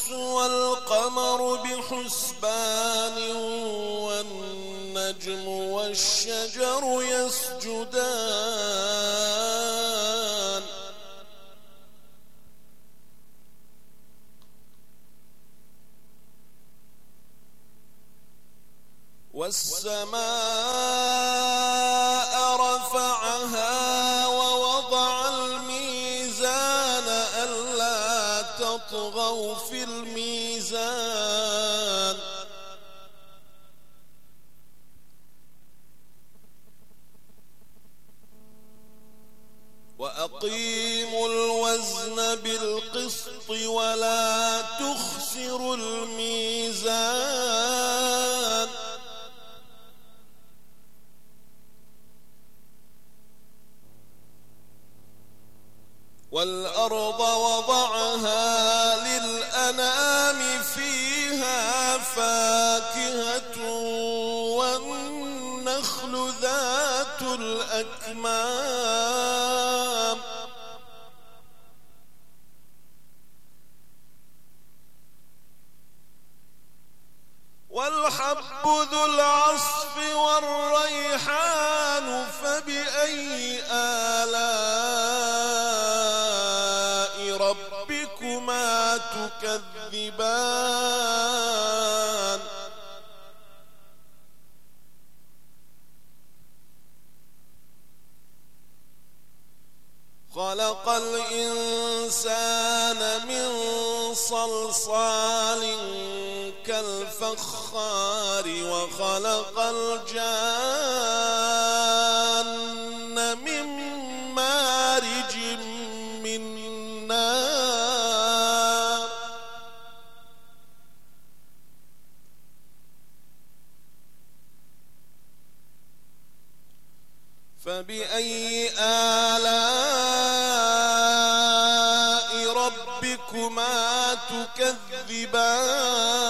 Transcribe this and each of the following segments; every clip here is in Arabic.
الشمس والقمر بحسبان والنجم والشجر يسجدان. ولا تخسروا الميزان. والأرض وضعها للأنام فيها فاكهة والنخل ذات الأكمام. ذو العصف والريحان فبأي آلاء ربكما تكذبان؟ خلق الإنسان من صلصال كالفخار وخلق الجان من مارج من نار. فبأي آلاء ربكما تكذبان؟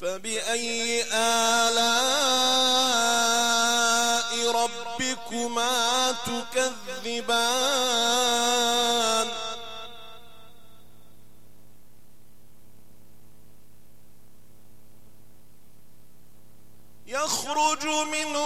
فبأي آلاء ربكما تكذبان؟ يخرج منهما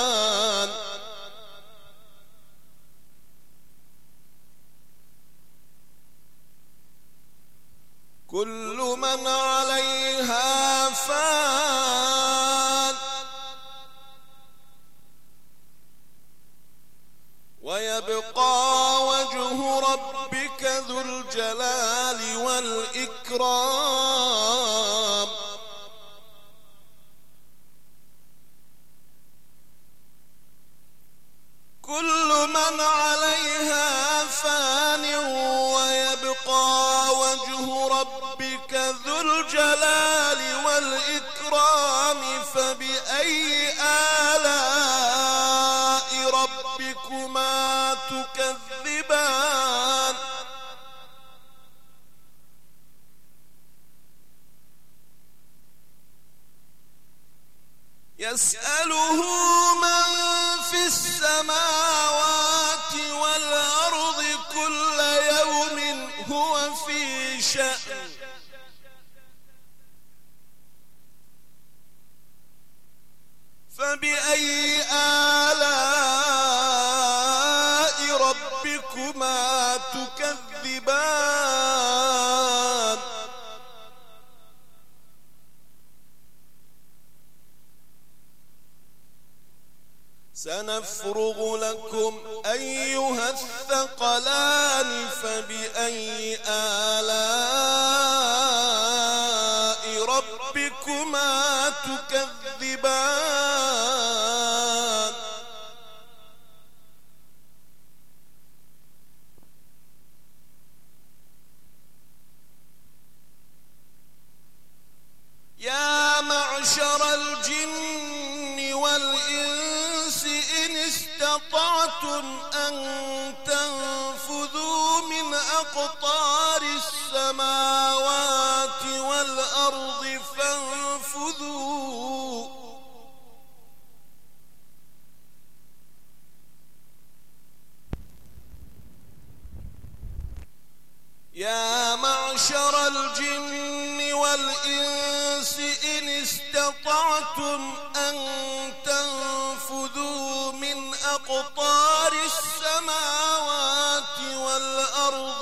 كل من فبأي آلاء ربكما تكذبان. يسأله فبأي آلاء ربكما تكذبان؟ سنفرغ لكم أيها الثقلان فبأي آلام أقطار السماوات والأرض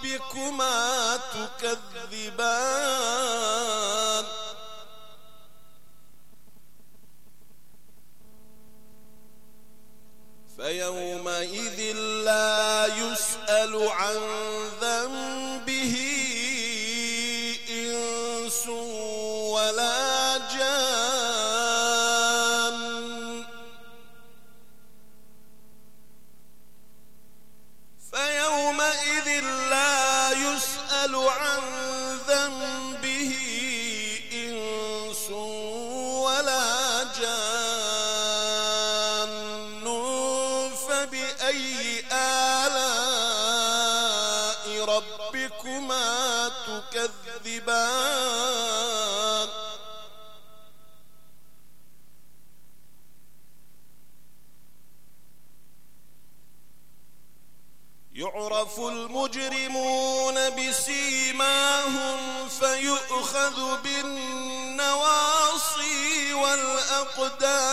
ربكما تكذبان. فيومئذ لا يسأل عن يعرف المجرمون بسيماهم فيؤخذ بالنواصي والأقدام.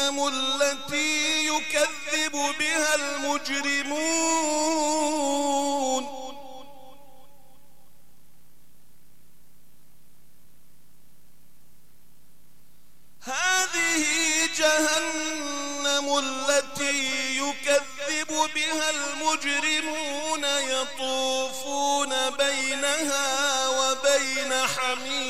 جهنم التي يكذب بها المجرمون. هذه جهنم التي يكذب بها المجرمون يطوفون بينها وبين حميم.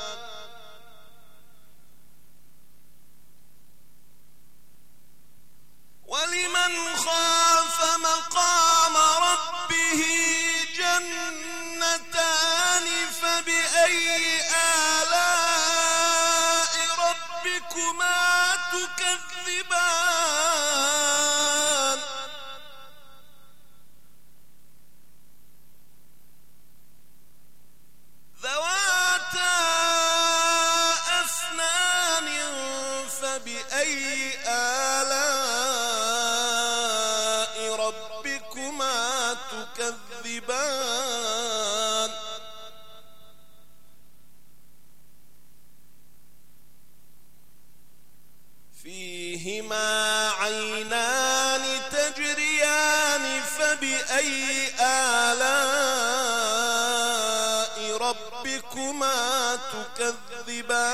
ربكما تكذبان.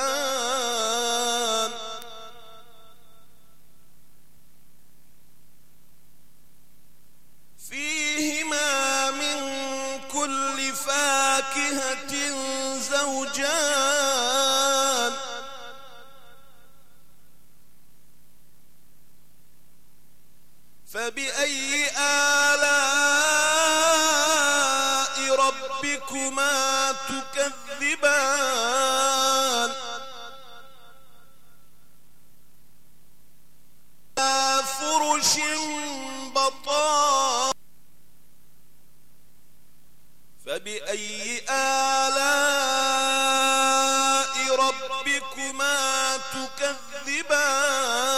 ربكما تكذبان.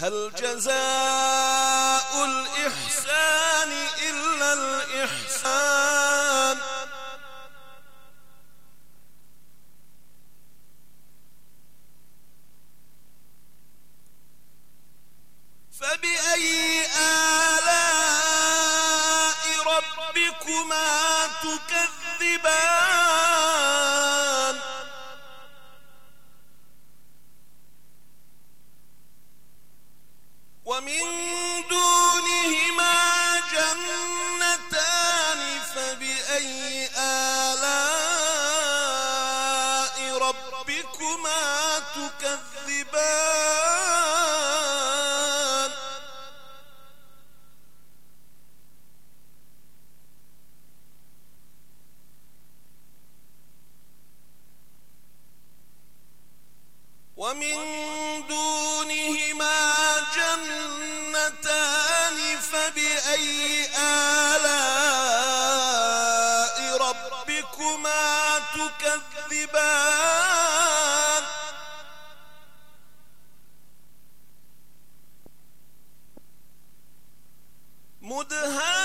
هل جزاء الإحسان إلا الإحسان؟ فبأي آلاء ومن مدهامتان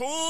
too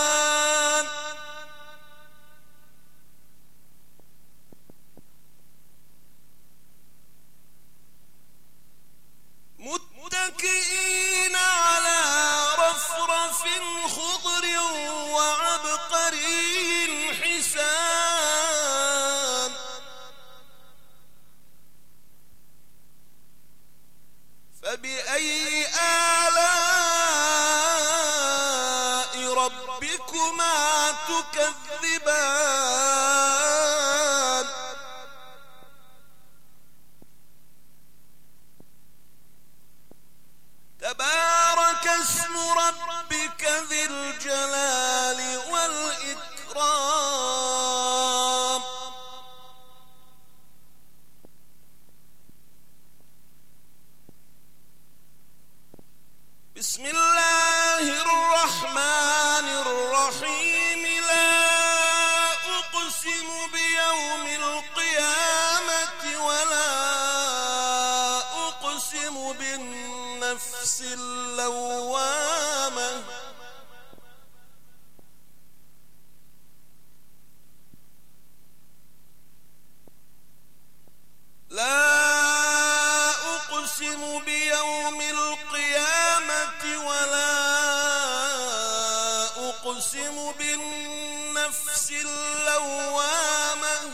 أقسم بالنفس اللوامة.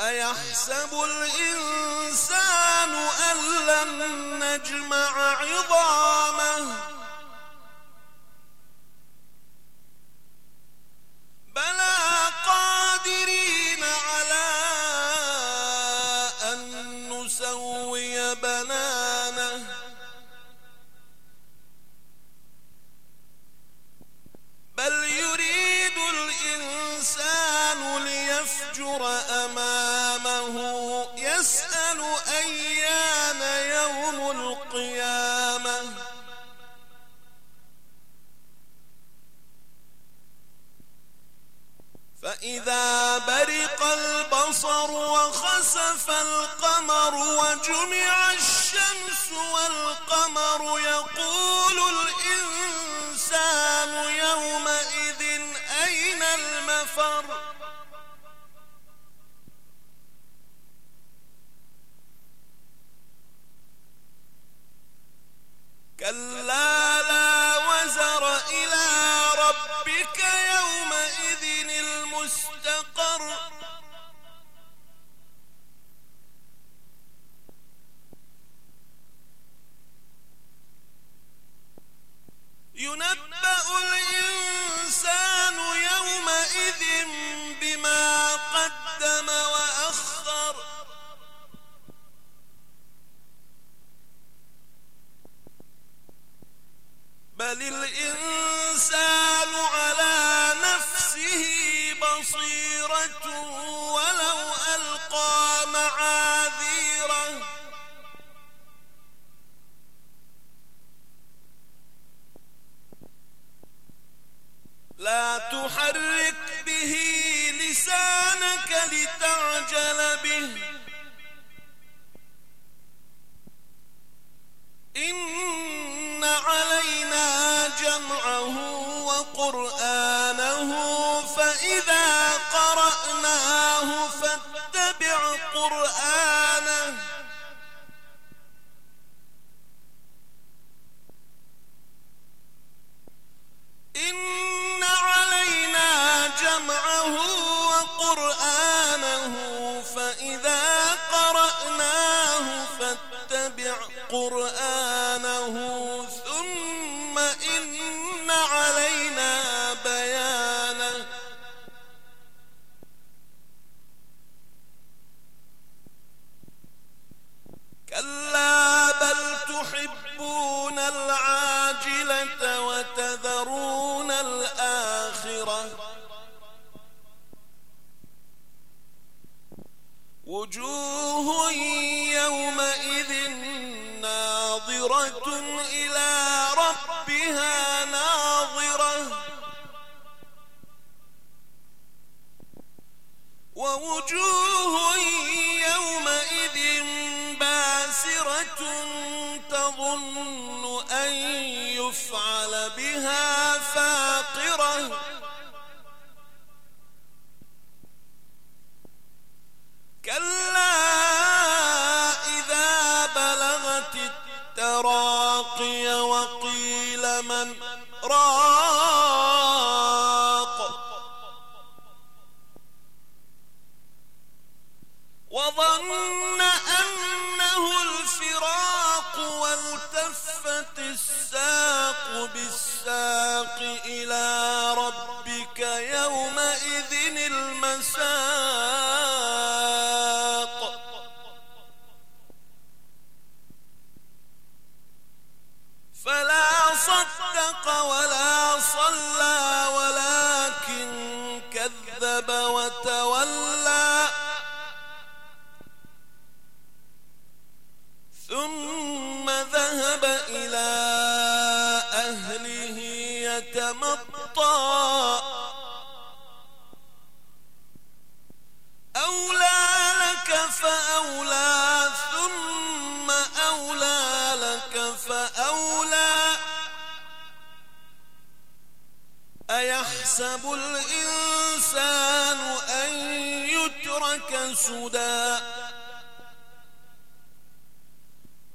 أيحسب الإنسان فإذا برق البصر وخسف القمر وجمع الشمس والقمر يقول الإنسان يومئذ أين المفر؟ كلا ينبأ الإنسان القرآن ناظرة إلى ربها ناظرة. ووجوه الإنسان أن يترك سدى.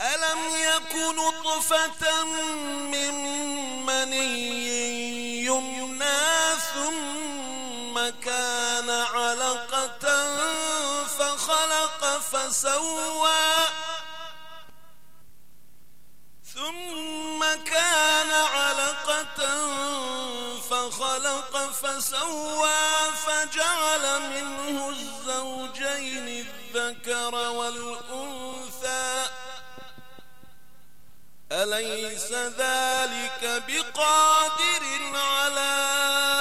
ألم يكن طفة من مني يمنى ثم كان علقة فخلق فسوى. ثم كان فسوى فجعل منه الزوجين الذكر والأنثى. أليس ذلك بقادر على